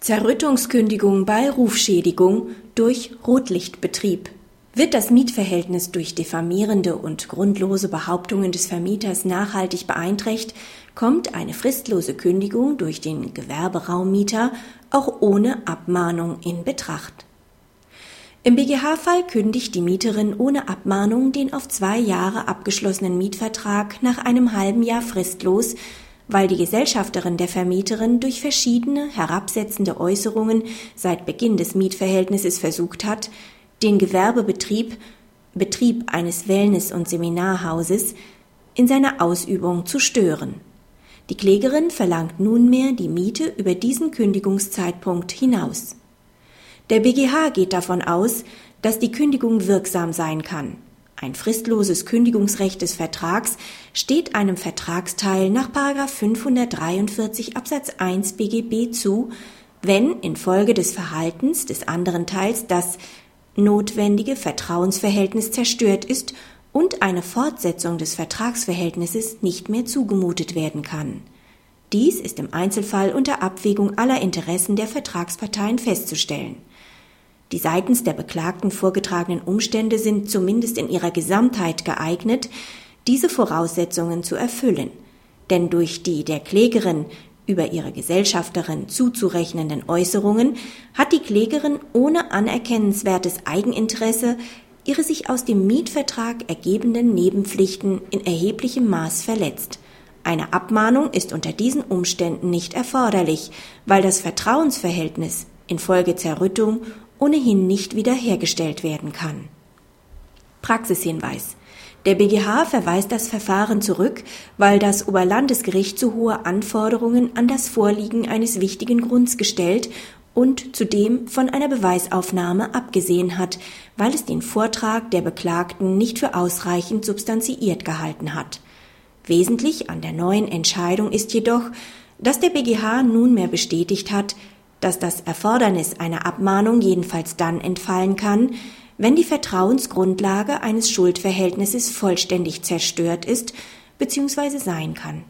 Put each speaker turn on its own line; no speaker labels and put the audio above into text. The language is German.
Zerrüttungskündigung bei Rufschädigung durch Rotlichtbetrieb. Wird das Mietverhältnis durch diffamierende und grundlose Behauptungen des Vermieters nachhaltig beeinträchtigt, kommt eine fristlose Kündigung durch den Gewerberaummieter auch ohne Abmahnung in Betracht. Im BGH-Fall kündigt die Mieterin ohne Abmahnung den auf zwei Jahre abgeschlossenen Mietvertrag nach einem halben Jahr fristlos, weil die Gesellschafterin der Vermieterin durch verschiedene herabsetzende Äußerungen seit Beginn des Mietverhältnisses versucht hat, den Gewerbebetrieb Betrieb eines Wellness- und Seminarhauses in seiner Ausübung zu stören. Die Klägerin verlangt nunmehr die Miete über diesen Kündigungszeitpunkt hinaus. Der BGH geht davon aus, dass die Kündigung wirksam sein kann. Ein fristloses Kündigungsrecht des Vertrags steht einem Vertragsteil nach 543 Absatz 1 BGB zu, wenn infolge des Verhaltens des anderen Teils das notwendige Vertrauensverhältnis zerstört ist und eine Fortsetzung des Vertragsverhältnisses nicht mehr zugemutet werden kann. Dies ist im Einzelfall unter Abwägung aller Interessen der Vertragsparteien festzustellen. Die seitens der Beklagten vorgetragenen Umstände sind zumindest in ihrer Gesamtheit geeignet, diese Voraussetzungen zu erfüllen. Denn durch die der Klägerin über ihre Gesellschafterin zuzurechnenden Äußerungen hat die Klägerin ohne anerkennenswertes Eigeninteresse ihre sich aus dem Mietvertrag ergebenden Nebenpflichten in erheblichem Maß verletzt. Eine Abmahnung ist unter diesen Umständen nicht erforderlich, weil das Vertrauensverhältnis infolge Zerrüttung ohnehin nicht wiederhergestellt werden kann. Praxishinweis. Der BGH verweist das Verfahren zurück, weil das Oberlandesgericht zu hohe Anforderungen an das Vorliegen eines wichtigen Grunds gestellt und zudem von einer Beweisaufnahme abgesehen hat, weil es den Vortrag der Beklagten nicht für ausreichend substanziiert gehalten hat. Wesentlich an der neuen Entscheidung ist jedoch, dass der BGH nunmehr bestätigt hat, dass das Erfordernis einer Abmahnung jedenfalls dann entfallen kann, wenn die Vertrauensgrundlage eines Schuldverhältnisses vollständig zerstört ist bzw. sein kann